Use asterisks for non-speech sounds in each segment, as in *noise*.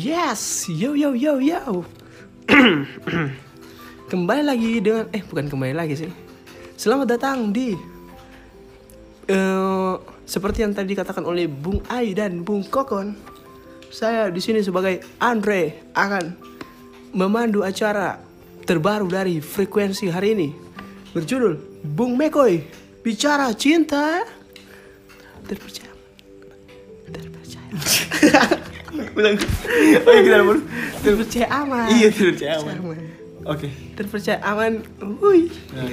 Yes, yo yo yo yo. *clears throat* kembali lagi dengan eh bukan kembali lagi sih. Selamat datang di eh seperti yang tadi dikatakan oleh Bung Ai dan Bung Kokon. Saya di sini sebagai Andre akan memandu acara terbaru dari frekuensi hari ini berjudul Bung Mekoy bicara cinta terpercaya terpercaya *laughs* Ulang. *laughs* Oh iya kita dulu. terpercaya aman Iya terpercaya aman. Oke. terpercaya aman Wuih. Nah.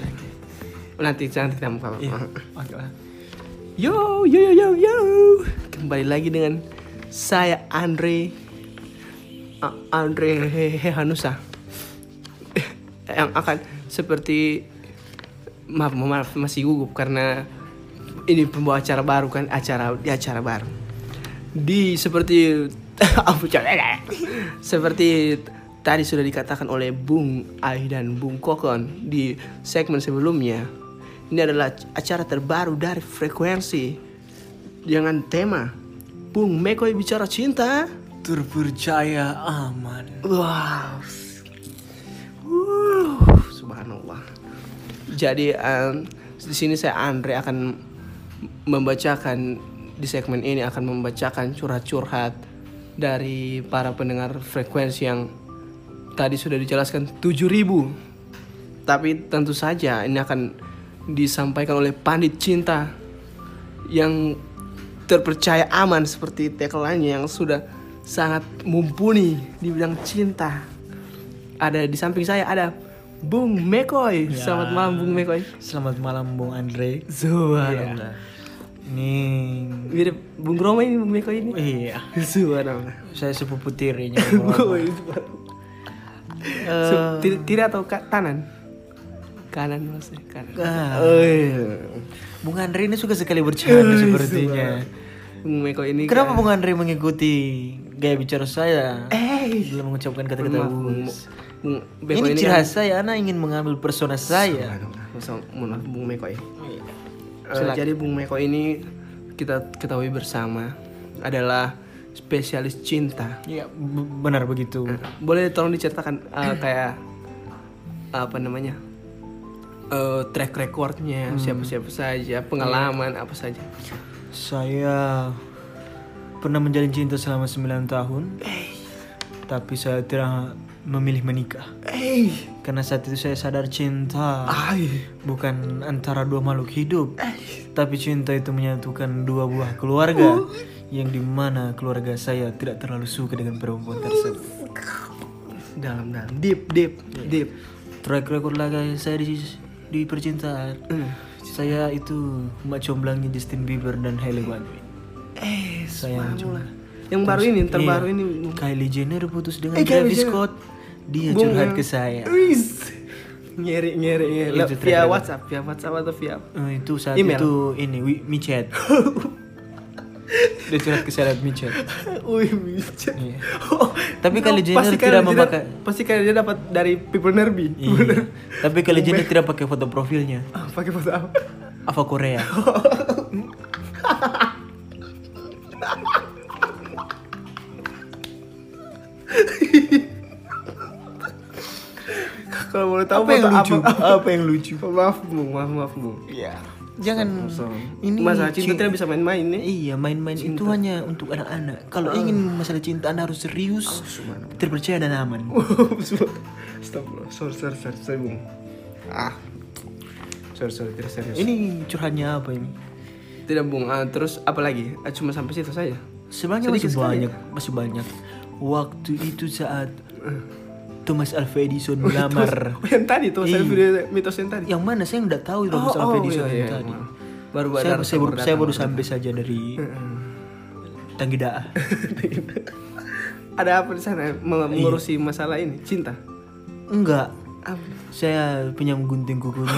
nanti kamu apa Iya. Oke lah. yo yo yo yo yo kembali lagi dengan saya Andre A- Andre Hanusa *laughs* yang akan seperti maaf maaf masih gugup karena ini pembawa acara baru kan acara di acara baru di seperti apa *laughs* seperti tadi sudah dikatakan oleh Bung Ai dan Bung Kokon di segmen sebelumnya ini adalah acara terbaru dari frekuensi dengan tema Bung Mekoy bicara cinta Terpercaya aman. Wow. Wuh, subhanallah. Jadi em, di sini saya Andre akan membacakan di segmen ini akan membacakan curhat-curhat dari para pendengar frekuensi yang tadi sudah dijelaskan 7000. Tapi tentu saja ini akan disampaikan oleh pandit cinta yang terpercaya aman seperti tagline yang sudah sangat mumpuni di bidang cinta. Ada di samping saya ada Bung Mekoy. Ya. Selamat malam Bung Mekoy. Selamat malam Bung Andre. Subhanallah. Ini Mirip Bung Roma ini Bung Mekoy ini. iya. Subhanallah. Saya sepupu tirinya. *laughs* Eh, Su- Tiri, tiri atau ka- kanan? Kanan maksudnya kanan. Ah. Oh, iya. Bung Andre ini suka sekali bercanda *laughs* sepertinya. Bung Mekoy ini. Kenapa kan- Bung Andre mengikuti gaya bicara saya? Eh, Dalam mengucapkan kata-kata bagus. Bung Ini ini ciri kan- saya, Ana ingin mengambil persona saya. Masa- maaf, Bung Meko ya. Eh, Silakan. jadi Bung Meko ini kita ketahui bersama adalah spesialis cinta. Iya, benar begitu. Boleh tolong diceritakan eh, kayak apa namanya eh, track recordnya siapa-siapa saja, pengalaman apa saja. Saya pernah menjalin cinta selama 9 tahun. Tapi saya tidak memilih menikah. Eh, Karena saat itu saya sadar cinta ay, bukan antara dua makhluk hidup. Tapi cinta itu menyatukan dua buah keluarga. Yang di mana keluarga saya tidak terlalu suka dengan perempuan tersebut. dalam dalam deep deep deep. Track record lagi saya di, di percintaan. Hmm. Saya itu mak comblangnya Justin Bieber dan Hailey Baldwin. Eh, Saya. Yang baru ini, yang terbaru Iya. ini. Kylie Jenner putus dengan Eh, Travis. Scott. Dia Bung, curhat ke saya. Wis. Nyeri nyeri nyeri. Itu Via. WhatsApp, via WhatsApp atau via Eh, itu saat Email. itu ini micet. *laughs* Dia curhat ke saya lewat micet. Wih, bisa. Iya. Tapi Kylie Jenner Pasti tidak memakai Jenner- Pasti kali dia dapat dari People Nerby. Iya. Tapi Kylie Jenner *laughs* tidak pakai foto profilnya. Ah, pakai foto apa? Ava Korea. *laughs* Kalau mau tahu Apa yang lucu? apa? *laughs* Apa yang lucu? Maaf, Bu. Maaf, maaf, Bu. Iya. Jangan Ini ini masalah cinta cin- tidak bisa main-main nih. Iya, main-main itu hanya untuk anak-anak. Kalau ingin masalah cinta Anda harus serius, terpercaya dan aman. *laughs* Stop, sorry, sorry, sorry, sorry, Bung. Ah, sorry, sorry, tidak serius. Ini curhatnya apa ini? Tidak, Bung. Ah, terus apa lagi? Ah, cuma sampai situ saja. Sebenarnya masih sekali. banyak, masih banyak. Waktu itu saat Thomas Alva Edison melamar. Oh, *laughs* yang tadi tuh, saya Iya. video mitos yang tadi. yang mana saya nggak tahu Thomas Oh, Alva oh, Edison iya, yang iya, tadi. maaf. Baru saya, datang, saya baru, baru saya baru datang, sampai saja dari Tanggi Daah. *laughs* Ada apa di sana Meng- mengurusi masalah ini? Cinta? Enggak, Apa? saya punya gunting kukunya.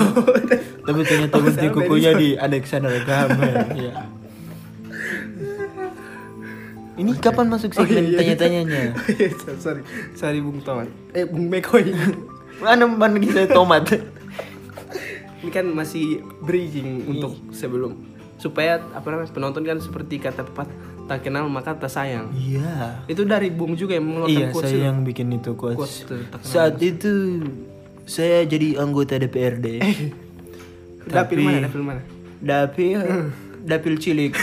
*laughs* Tapi ternyata Oh, gunting kukunya Edison. di Alexander Graham. Iya. Ini kapan masuk Oh, iya, segmen iya. tanya-tanyanya? *laughs* sorry, sorry Bung Tomat. Eh Bung Mekoy. *laughs* Mana mana kita tomat? *laughs* Ini kan masih bridging untuk sebelum supaya apa namanya penonton kan seperti kata pepatah tak kenal maka tak sayang. Iya. Itu dari Bung juga yang mengeluarkan Iya, quotes saya itu. yang bikin itu quotes. Quotes. Saat itu saya jadi anggota DPRD. Dapil Tapi- mana? Dapil mana? Dapil dapil cilik.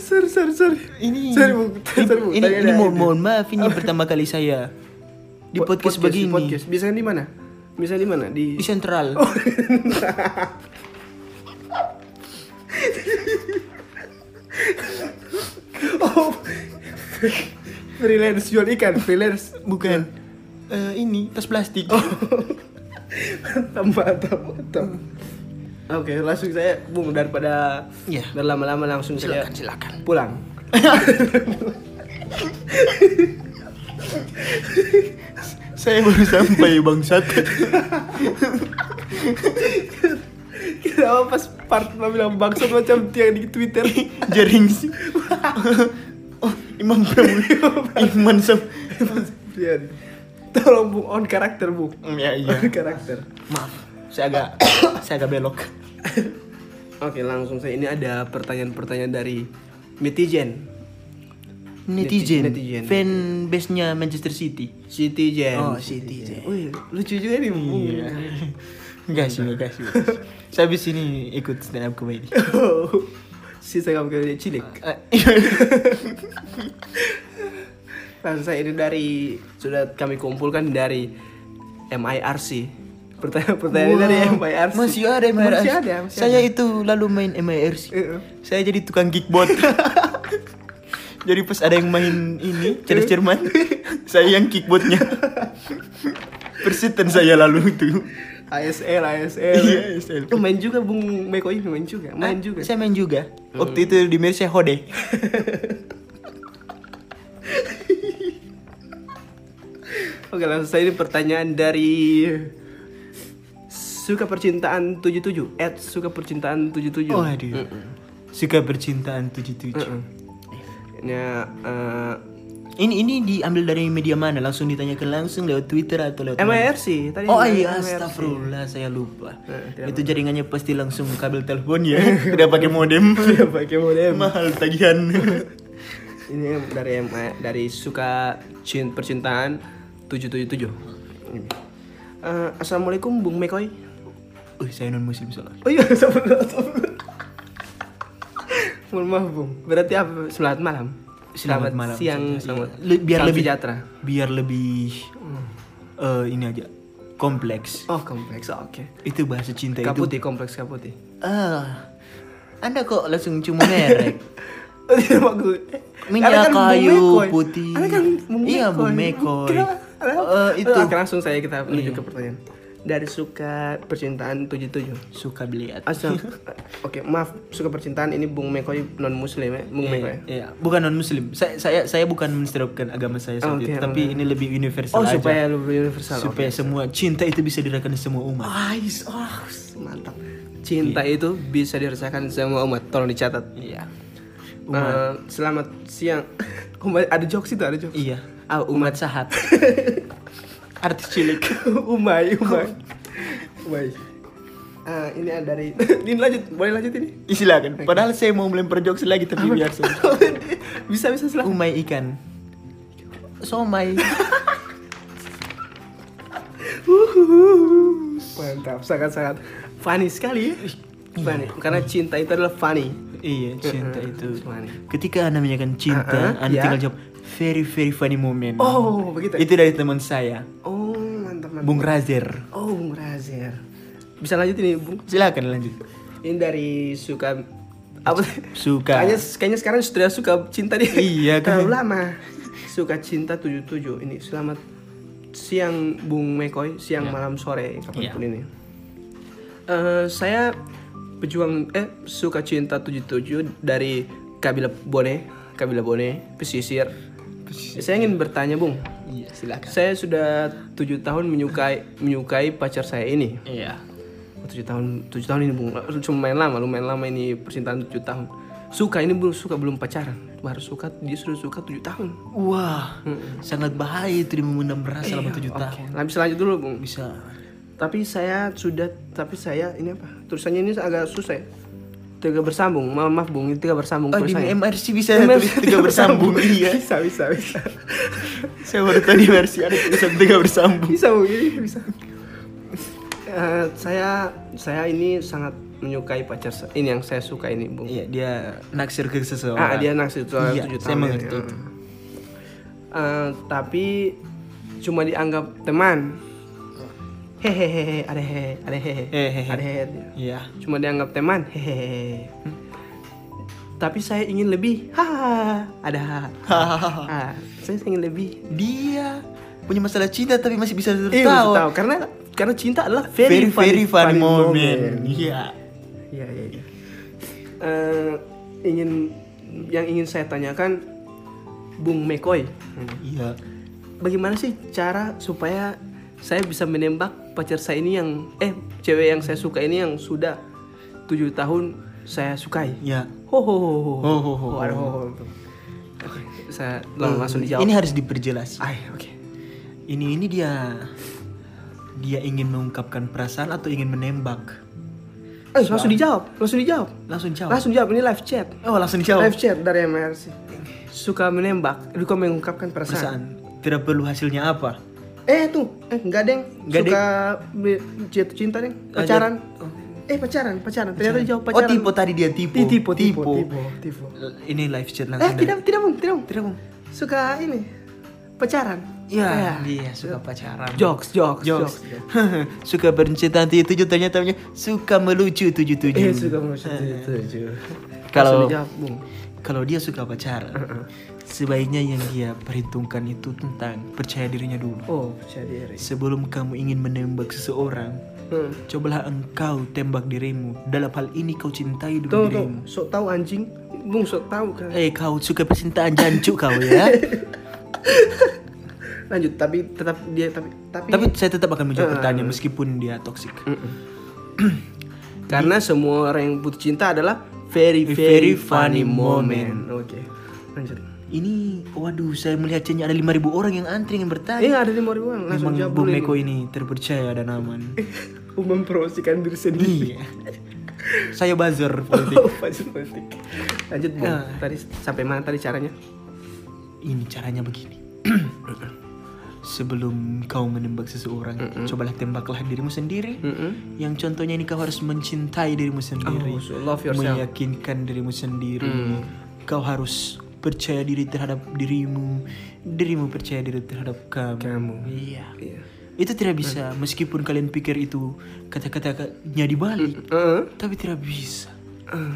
Sorry, sorry, sorry. Ini Sorry, Bung. Sorry, ini, ini mohon, mohon maaf ini *laughs* pertama kali saya di Po- podcast, di begini podcast. Biasanya di mana? Biasanya di mana? Di di sentral. Oh. *laughs* freelance jual ikan, freelance. Bukan. Eh, ini tas plastik. *laughs* Tambah, tambah, tambah. Oke, langsung saya Bung daripada Iya. berlama-lama langsung Silakan, saya silakan. pulang. *laughs* saya baru sampai bangsat. Kenapa pas part bilang bangsat macam tiang di Twitter? *laughs* Jaring sih. Oh, Imam Pramudio. Iman sam. Iya. Tolong Bung on karakter Bung. Ya iya. On karakter. Maaf. Saya agak saya agak belok. *laughs* Oke, langsung saya ini ada pertanyaan-pertanyaan dari netizen. Netizen, Netizen. fan base-nya Manchester City. Citizen. Oh, Citizen. Wih, lucu juga nih Bung. Iya. *laughs* Enggak sih, enggak sih. Saya habis ini ikut stand up comedy. Si saya kamu cilik. *laughs* Eh, Langsung saya ini dari sudah kami kumpulkan dari MIRC. Pertanyaan-pertanyaan dari MIRC. Masih ada MIRC. Masih ada. Masih Saya ada. itu lalu main MIRC. Saya jadi tukang kickbot. *laughs* jadi pas ada yang main ini cerdas cermat, saya yang kickbotnya. *laughs* Persisten saya lalu itu. ASL, ASL. Iya, ASL. Oh, main juga Bung Meko ini main juga. Main Ah, juga. Saya main juga. Waktu itu di Mercy Hode. *laughs* Oke, langsung saya ini pertanyaan dari suka percintaan 77 at suka percintaan 77 Oh aduh. Suka percintaan 77. Ini eh, Ini ini diambil dari media mana? Langsung ditanyakan langsung lewat Twitter atau lewat? MIRC tadi Oh iya, astagfirullah, saya lupa. Tidak Itu jaringannya pasti langsung kabel telepon ya, *laughs* tidak pakai modem. *laughs* Tidak pakai modem. Mahal tagihan. *laughs* Ini dari dari suka cin percintaan 777. Ini. Eh, Assalamualaikum Bung Mekoy. Wih, saya non muslim soalnya. Oh iya, sabar. Mohon maaf Bung. Berarti apa? Selamat malam. Selamat, malam. siang, Iya. selamat. Le- biar lebih sejahtera. Biar lebih eh, ini aja kompleks. Oh kompleks, oke. Itu bahasa cinta itu. Kaputi, kompleks kaputi. Ah, anda kok langsung cuma merek? *laughs* Oh, Minyak kan kayu Mekoy. putih. Anda kan Bung Iya, Mekoy. Kenapa? Eh, itu. Langsung saya kita menuju Iya. ke pertanyaan. Dari suka percintaan 77. Suka beliat. Asal, *laughs* oke maaf suka percintaan ini Bung Mekoy non Muslim ya, Bung Mekoy. Iya, bukan non muslim. Saya saya saya bukan menstereotipkan agama saya Oh, oke, itu, tapi ini lebih universal Oh aja. supaya lebih universal. supaya semua cinta itu bisa dirasakan semua umat. Ais, oh, mantap. Cinta itu bisa dirasakan semua umat. Tolong dicatat. Iya. Eh, selamat siang. *laughs* Umat, ada jokes itu, ada jokes. Iya. Ah, Umat sahat. *laughs* Artis cilik. *laughs* umay, umay. umay. Ah, ini ada dari *laughs* ini lanjut, boleh lanjut ini? Silakan. Padahal saya mau melempar jokes lagi tapi biar saja. *laughs* bisa bisa silakan. Umay ikan. Somai. Mantap, sangat-sangat funny sekali ya. Funny, karena cinta itu adalah funny. iya, cinta itu. Funny. Ketika Anda menyanyikan cinta, Uh-uh, Anda ya. tinggal jawab very very funny moment. Oh, begitu. Itu dari teman saya, Oh, mantap mantap. Bung Razer. Oh, Bung Razer. Bisa lanjut ini, Bung? Silakan lanjut. Ini dari suka apa? Suka. Kayaknya kayaknya sekarang sudah suka cinta dia. Iya, kan. Terlalu lama. Suka cinta 77. Ini selamat siang Bung Mekoy, siang malam sore kapan pun Iya. ini. Eh, saya pejuang eh suka cinta 77 dari Kabila Bone, Kabila Bone, pesisir. Saya ingin bertanya, Bung. Iya, silakan. Saya sudah tujuh tahun menyukai menyukai pacar saya ini. Iya. Tujuh tahun tujuh tahun ini bung cuma main lama lumayan lama ini percintaan tujuh tahun suka ini belum suka belum pacaran baru suka dia sudah suka tujuh tahun Wah, sangat bahaya itu dia memendam rasa selama Iya, tujuh oke. tahun. Nah, bisa lanjut dulu bung Bisa. tapi saya sudah tapi saya ini apa tulisannya ini agak susah ya tiga bersambung maaf maaf bung ini tiga bersambung Oh, di. MRC bisa tulis *laughs* tiga bersambung. Iya. bisa bisa bisa *laughs* Saya baru tahu di MRC ada tulisan tiga bersambung. bisa bung ini bisa Eh, saya saya ini sangat menyukai pacar ini yang saya suka ini bung Iya, dia naksir ke seseorang. ah dia naksir soal Iya, tujuh saya tahun mengerti ya. itu. Eh, tapi cuma dianggap teman hehehe ada hehe ada hehe Hehehe. ada hehe Iya. cuma dianggap teman hehehe tapi saya ingin lebih hahaha ada ah, saya ingin lebih Dia punya masalah cinta tapi masih bisa tertawa. tahu karena karena cinta adalah very very, very funny, moment. Iya. Iya iya. Eh, ingin yang ingin saya tanyakan, Bung Mekoy, Iya. bagaimana sih cara supaya saya bisa menembak pacar saya ini yang eh cewek yang saya suka ini yang sudah tujuh tahun saya sukai. Iya. Ho ho ho ho. Ho, ho, ho, ada ho, ho. Oke, saya lang- langsung dijawab. Ini harus diperjelas. Ay, oke. Ini ini dia dia ingin mengungkapkan perasaan atau ingin menembak. Eh, langsung dijawab, langsung dijawab. Langsung jawab. Langsung jawab ini live chat. Oh, langsung dijawab. Live chat dari MRC. Suka menembak, suka mengungkapkan perasaan. Perasaan. Tidak perlu hasilnya apa. Eh tuh, eh enggak deng. Enggak, Suka be- jatuh cinta deng. Pacaran. Eh pacaran, pacaran. Ternyata dijawab Oh, pacaran. tipe tadi dia tipe. Ti- Tipe, tipe, tipe. Ini live chat Eh langsung. dari- tidak, tidak bung, tidak bung. Tidak, Bung. Suka ini pacaran. Ya, Eh, dia suka pacaran. Jokes, jokes, jokes. Jokes. *laughs* suka bercinta tujuh tujuh ternyata punya suka melucu tujuh tujuh. Eh suka melucu tujuh. Kalau- dijawab, bung. Kalau dia suka pacaran, sebaiknya yang dia perhitungkan itu tentang percaya dirinya dulu. Oh, percaya diri. Sebelum kamu ingin menembak seseorang, Hmm. cobalah engkau tembak dirimu. Dalam hal ini kau cintai dulu Tuh, tuh, dirimu. sok tahu anjing. Bung sok tahu kan. Eh, kau suka percintaan jancuk kau ya. *laughs* Lanjut, tapi tetap dia tapi tapi, Tapi saya tetap akan menjawab Eh. pertanyaan meskipun dia toksik. *clears throat* karena semua orang yang butuh cinta adalah very very, funny moment. Oke. Lanjut. Ini, waduh, saya melihat chatnya ada 5000 orang yang antri yang bertanya. Eh ada lima ribuan langsung Memang jawab Bung Meko ini. terpercaya dan aman. *laughs* Mempromosikan diri sendiri. iya. saya buzzer *laughs* politik. Oh, pasir politik. Lanjut Bung. Nah. Tadi sampai mana tadi caranya? Ini caranya begini. *clears throat* Sebelum kau menembak seseorang, cobalah tembaklah dirimu sendiri. Mm-mm. Yang contohnya ini kau harus mencintai dirimu sendiri, Oh, so love yourself. meyakinkan dirimu sendiri. Mm. Kau harus percaya diri terhadap dirimu, dirimu percaya diri terhadap kamu. Kamu. Iya. Iya. Itu tidak bisa, meskipun kalian pikir itu kata-katanya dibalik, Heeh. tapi tidak bisa.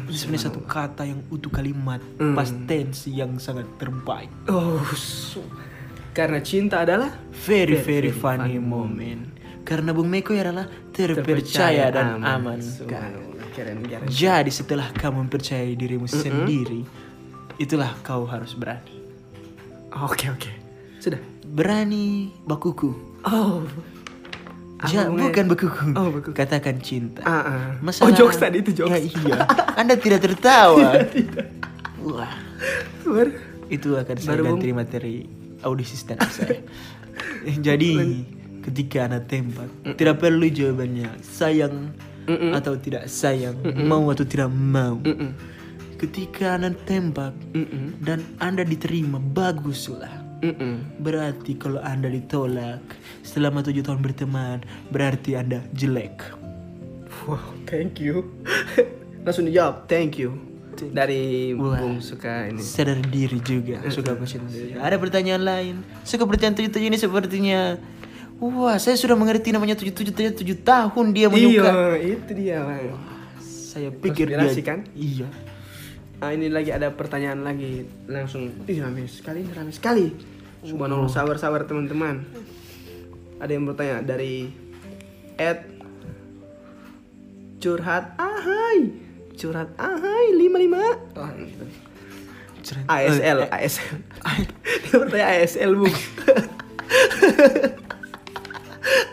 Itu sebenarnya satu kata yang utuh kalimat, Mm. past tense yang sangat terbaik. Oh, so- karena cinta adalah Very very funny moment. Karena Bung Meko adalah terpercaya dan aman. Subhanallah, Keren, keren. Jadi setelah kamu mempercayai dirimu sendiri, itulah kau harus berani. Oke oke. Sudah. Berani bakuku. Oh. Ja, bukan bakuku. Oh, bakuku. Katakan cinta. Ah, ah. Masalah- Oh jokes tadi itu jokes. Ya, iya. *laughs* Anda tidak tertawa. Wah, Baru. itu akan saya Baru, ganti materi audisi stand up saya. *laughs* Jadi ketika anda tembak, tidak perlu jawabannya sayang Mm-mm. atau tidak sayang, mau atau tidak mau. Mm-mm. Ketika anda tembak Mm-mm. dan anda diterima, baguslah. Mm-mm. Berarti kalau anda ditolak selama tujuh tahun berteman, berarti anda jelek. Wow, thank you. *laughs* Langsung dijawab, thank you. Dari Wah. Bung suka ini. sadar diri juga *laughs* suka bercinta ada pertanyaan lain suka bercinta tujuh tujuh ini sepertinya wah saya sudah mengerti namanya tujuh tujuh tujuh tujuh tahun dia menyuka Iya, itu dia. Bang. saya pikir dia kan? iya Ah, ini lagi ada pertanyaan lagi. Langsung, ih rame sekali, rame sekali. Subhanallah, sabar-sabar teman-teman. Ada yang bertanya dari Ed curhat ahai curhat ahai 55 oh, gitu. Ceren- ASL eh, ASL *laughs* dia bertanya ASL bu. *laughs*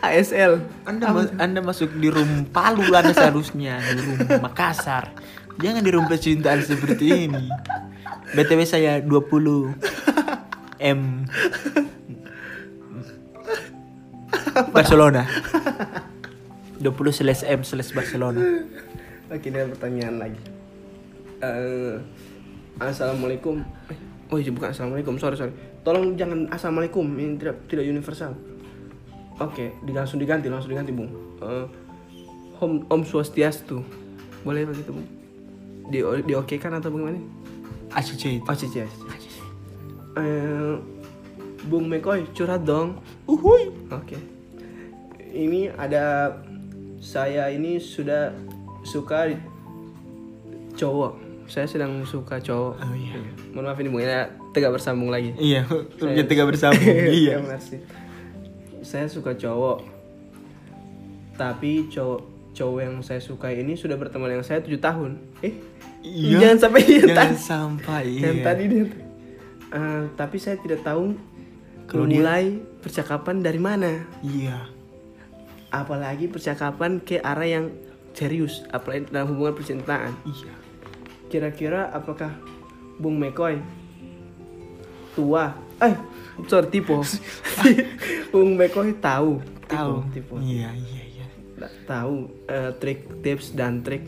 ASL anda ma- anda masuk di room Palu anda seharusnya di room Makassar. Jangan di room percintaan seperti ini. BTW saya 20 M. Barcelona. 20 slash M slash Barcelona Oke, ini ada pertanyaan lagi. Eh, assalamualaikum. Eh, oh iya bukan assalamualaikum, sorry sorry. Tolong jangan assalamualaikum, ini tidak tidak universal. Oke, di- langsung diganti, langsung diganti bung. Eh, om Om Swastiastu, boleh begitu bung? Di di oke kan atau bagaimana? ACC itu Oh cici. Eh, bung Mekoy curhat dong. Uhuy. Oke. Ini ada saya ini sudah suka cowok. Saya sedang suka cowok. Oh iya Mohon maaf ini Bung, ini tegak bersambung lagi. Iya *laughs* Turunnya tiga bersambung *laughs* Iya kasih. Saya suka cowok. Tapi cowok cowok yang saya suka ini sudah berteman dengan saya tujuh tahun. Eh, Iya. jangan sampai yang Jangan tadi. sampai Yang iya. tadi dia. Eh, tapi saya tidak tahu Kalau dia- mulai percakapan dari mana. Iya Apalagi percakapan ke arah yang serius, apalagi dalam hubungan percintaan. Iya Kira-kira apakah Bung Mekoy tua? Eh, sorry tipe. *laughs* *laughs* Bung Mekoy tahu, Tahu tipe. Iya iya iya tahu eh, trik tips dan trik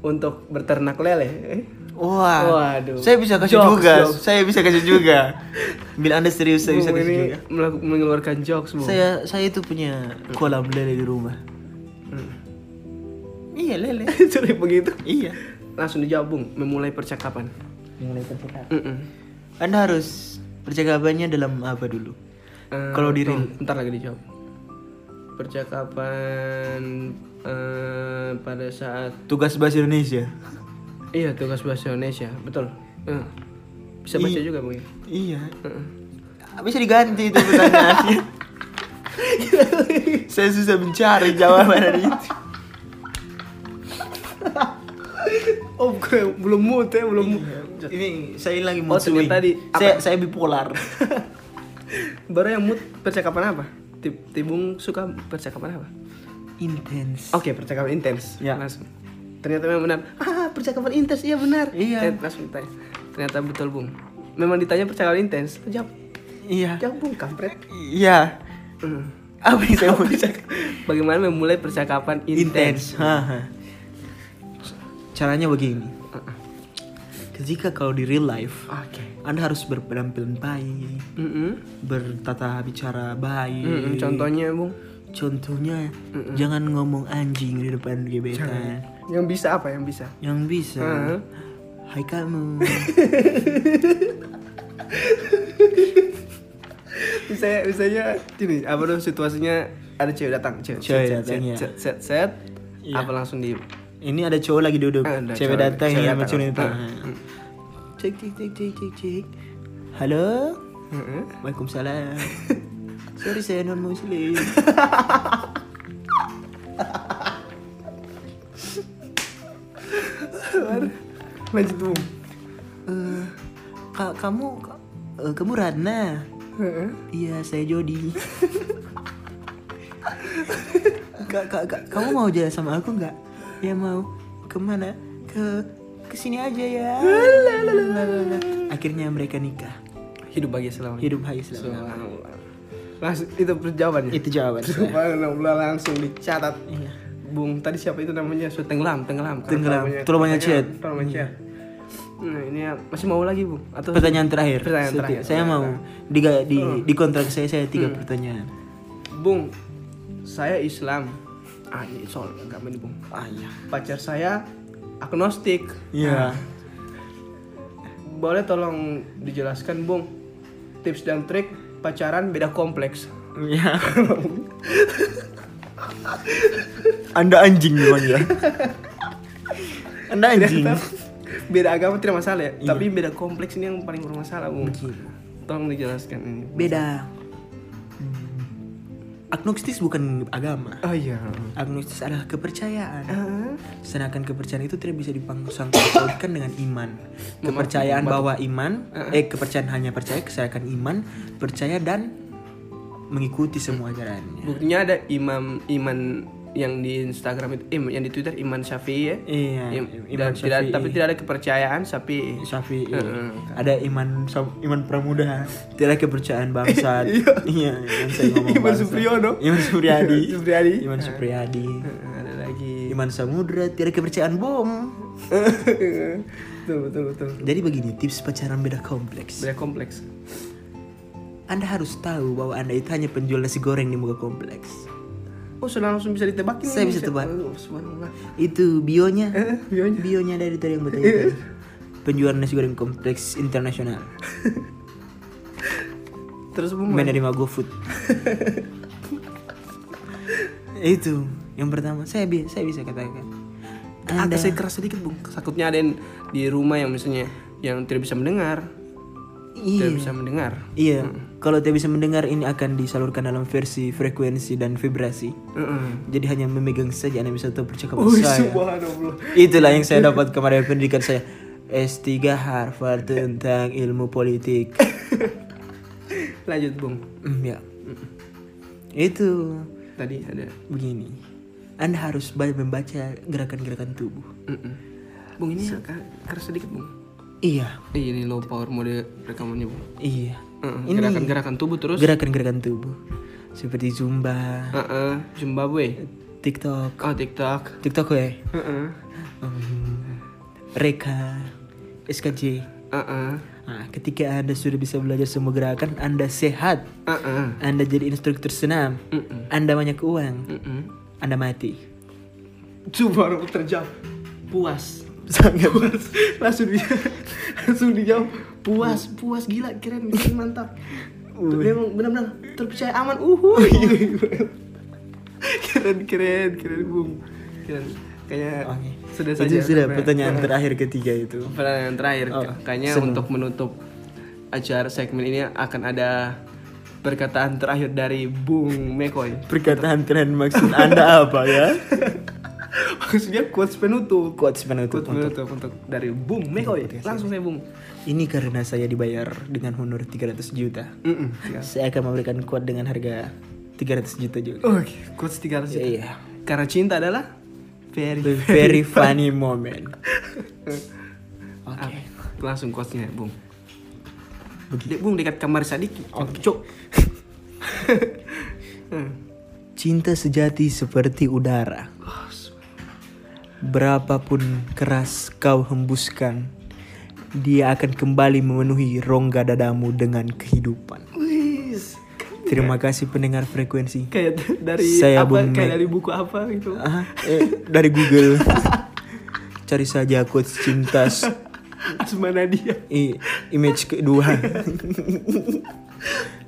untuk berternak lele. Eh? Wah, Waduh. saya bisa kasih Jokes, juga. jokes. Saya bisa kasih juga. Bila anda serius, saya bisa kasih juga. mengeluarkan jokes, Bung. Saya saya itu punya kolam lele di rumah. Iya lele. *laughs* Sorry begitu. iya. Langsung dijawab, Bung. Memulai percakapan. Mulai percakapan. Mm-mm. Anda harus percakapannya dalam apa dulu? Eh, Kalau di oh, Ntar lagi dijawab. Percakapan eh, pada saat Tugas bahasa Indonesia. iya tugas bahasa Indonesia, betul. Eh, bisa baca Iya. juga ya? Iya. Heeh. Bisa diganti itu pertanyaannya. *laughs* saya susah mencari jawaban dari itu. Oh, bukan, belum mood ya, belum mood. Ini saya lagi Oh, mood swing. ternyata di- saya apa? saya bipolar. *laughs* Baru yang mood percakapan apa? Tib- Tibung suka percakapan apa? Intens. Oke, percakapan intens. Ya. Langsung. Ternyata memang benar. Ah, percakapan intens. Iya benar. Iya. Langsung ditanya. Ternyata betul, Bung. Memang ditanya percakapan intens. Jawab. Iya. Jawab, Bung, kampret. Iya. Hmm. Apa yang saya mau Bagaimana memulai percakapan intens? intens. Caranya begini. Ketika kalau di real life, Oke. Anda harus berpenampilan baik, Mm-mm. bertata bicara baik. Mm-mm, Contohnya, Bung. Contohnya, jangan ngomong anjing di depan gebetan. Yang bisa apa yang bisa? Yang bisa. Heeh. Hai kamu. *laughs* Bisa bisanya gini, apa dong situasinya ada cewek datang, cewek, Cewek set, datang, set, ya. set, set, set, Iya. apa langsung di Ini ada cowok lagi duduk. Ada cewek cowok- datang cewek ya macam itu. Ah. Cek cek cek cek cek cek. Halo. Heeh. Waalaikumsalam. *laughs* Sorry saya non muslim. *laughs* lanjut Bung. Eh, ka- kamu ka- eh, kamu Ratna? Heeh. Iya saya Jody. *laughs* Kak, kak, kak, kamu mau jalan sama aku nggak? Ya mau. Ke mana? Ke ke sini aja ya. Akhirnya mereka nikah. Hidup bahagia selama Hidup bahagia selama. Subhanallah. Langsung itu jawabannya. Itu jawaban. Subhanallah langsung dicatat. Iya. Bung tadi siapa itu namanya? So, tenggelam, tenggelam. Tenggelam. terlalu chat. Terlalu banyak chat. Nah, ini ya, masih mau lagi, Bung? Atau Pertanyaan terakhir. Pertanyaan Seti- terakhir. Saya mau di di, di kontrak saya saya tiga pertanyaan. Bung, saya Islam. Ah, ini soal agama nih, Bung. Ah iya. Pacar saya agnostik. Iya. Boleh tolong dijelaskan, Bung, tips dan trik pacaran beda kompleks. Iya. *laughs* Anda anjing memang ya. Anda anjing. beda agama tidak masalah ya, tapi beda kompleks ini yang paling bermasalah, Bung. Tolong dijelaskan ini. Beda. Agnostis bukan agama. Oh iya. Agnostis adalah kepercayaan. Ah, Sedangkan kepercayaan itu tidak bisa dipangku-sangkutkan dengan iman. Kepercayaan bahwa iman, eh kepercayaan hanya percaya, kesadaran iman, percaya dan mengikuti semua ajarannya. Buktinya ada imam iman yang di Instagram itu, eh, yang di Twitter Iman Syafi'i ya. Iya, Im- Iman dan tidak, tapi tidak ada kepercayaan Syafi'i. Syafi'i. Heeh. Ada iman iman pramuda. Tidak kepercayaan bangsat. *laughs* iya, saya ngomong Iman bangsat. Supriyono. Iman Supriyadi. Supriyadi. Iman Supriyadi. Ada lagi. Iman Samudra tidak kepercayaan bom. *laughs* betul betul betul. Jadi begini, tips pacaran beda kompleks. Beda kompleks. Anda harus tahu bahwa Anda itu hanya penjual nasi goreng di muka kompleks. Oh sudah langsung bisa ditebak ini. Saya bisa tebak. Oh, subhanallah. Itu bionya. Eh, *laughs* bionya. Bionya dari tadi yang bertanya tadi. Penjual nasi goreng kompleks internasional. *laughs* Terus bung. Menerima GoFood. *laughs* itu yang pertama saya bi saya bisa katakan. Agak saya keras sedikit bung. Takutnya ada yang di rumah yang misalnya yang tidak bisa mendengar, Iya. tidak bisa mendengar. Iya, kalau tidak bisa mendengar ini akan disalurkan dalam versi frekuensi dan vibrasi. Heeh. Jadi hanya memegang saja Anda bisa tahu percakapan Oh saya. Itulah yang saya dapat kemarin pendidikan saya S3 Harvard tentang ilmu politik. *laughs* Lanjut bung. Hmm, ya. Itu Tadi ada. begini. Anda harus banyak membaca gerakan-gerakan tubuh. Mm-mm. Bung ini agak keras sedikit bung. Iya, Eh, ini low power mode rekamannya bung. iya. Heeh, Ini- Gerakan-gerakan tubuh terus. Gerakan-gerakan tubuh seperti zumba, Heeh, Zimbabwe. TikTok, Oh TikTok. TikTok ya, Heeh. Hmm, Reka, SKJ. Heeh. Nah, ketika Anda sudah bisa belajar semua gerakan, Anda sehat, Heeh. Anda jadi instruktur senam, Mm-mm. Anda banyak uang, Mm-mm. Anda mati. Coba terjawab. Puas. Sangat Puas. Langsung dia *laughs* langsung dijawab. Puas, puas gila, keren, keren mantap. Memang benar-benar terpercaya aman. Uhuh. keren, keren, keren, Bung. Keren. Kayaknya Oke. sudah Itu saja. sudah pertanyaan terakhir ketiga itu. Pertanyaan terakhir, Oh, kayaknya senang. untuk menutup acara segmen ini akan ada perkataan terakhir dari Bung Mekoy. Perkataan terakhir maksud Anda apa ya? *laughs* *laughs* Maksudnya quotes penutup. Quotes penutup Quotes untuk penutup untuk dari Bung Mekoy. Langsung saya Bung. ini karena saya dibayar dengan honor 300 juta. Mm-mm. Saya akan memberikan quote dengan harga 300 juta juga. Oke, quotes 300 juta. Iya. Karena cinta adalah very The very funny moment. *laughs* Ah, Oke. langsung quotesnya Bung. Dek, Bung dekat kamar Sadik. Oke. Cok. *laughs* Hmm. Cinta sejati seperti udara. Berapapun keras kau hembuskan, dia akan kembali memenuhi rongga dadamu dengan kehidupan. Wis. Terima kasih pendengar frekuensi. Kayak dari Saya apa? Bung Kayak dari buku apa gitu. Ah, eh, dari Google. Cari saja quotes cinta Asma Nadia. i- image kedua.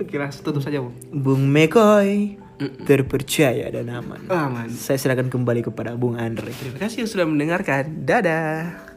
Oke, langsung tutup saja, Bung. Bung Mekoy terpercaya dan aman. Aman. Saya serahkan kembali kepada Bung Andre. Terima kasih yang sudah mendengarkan. Dadah.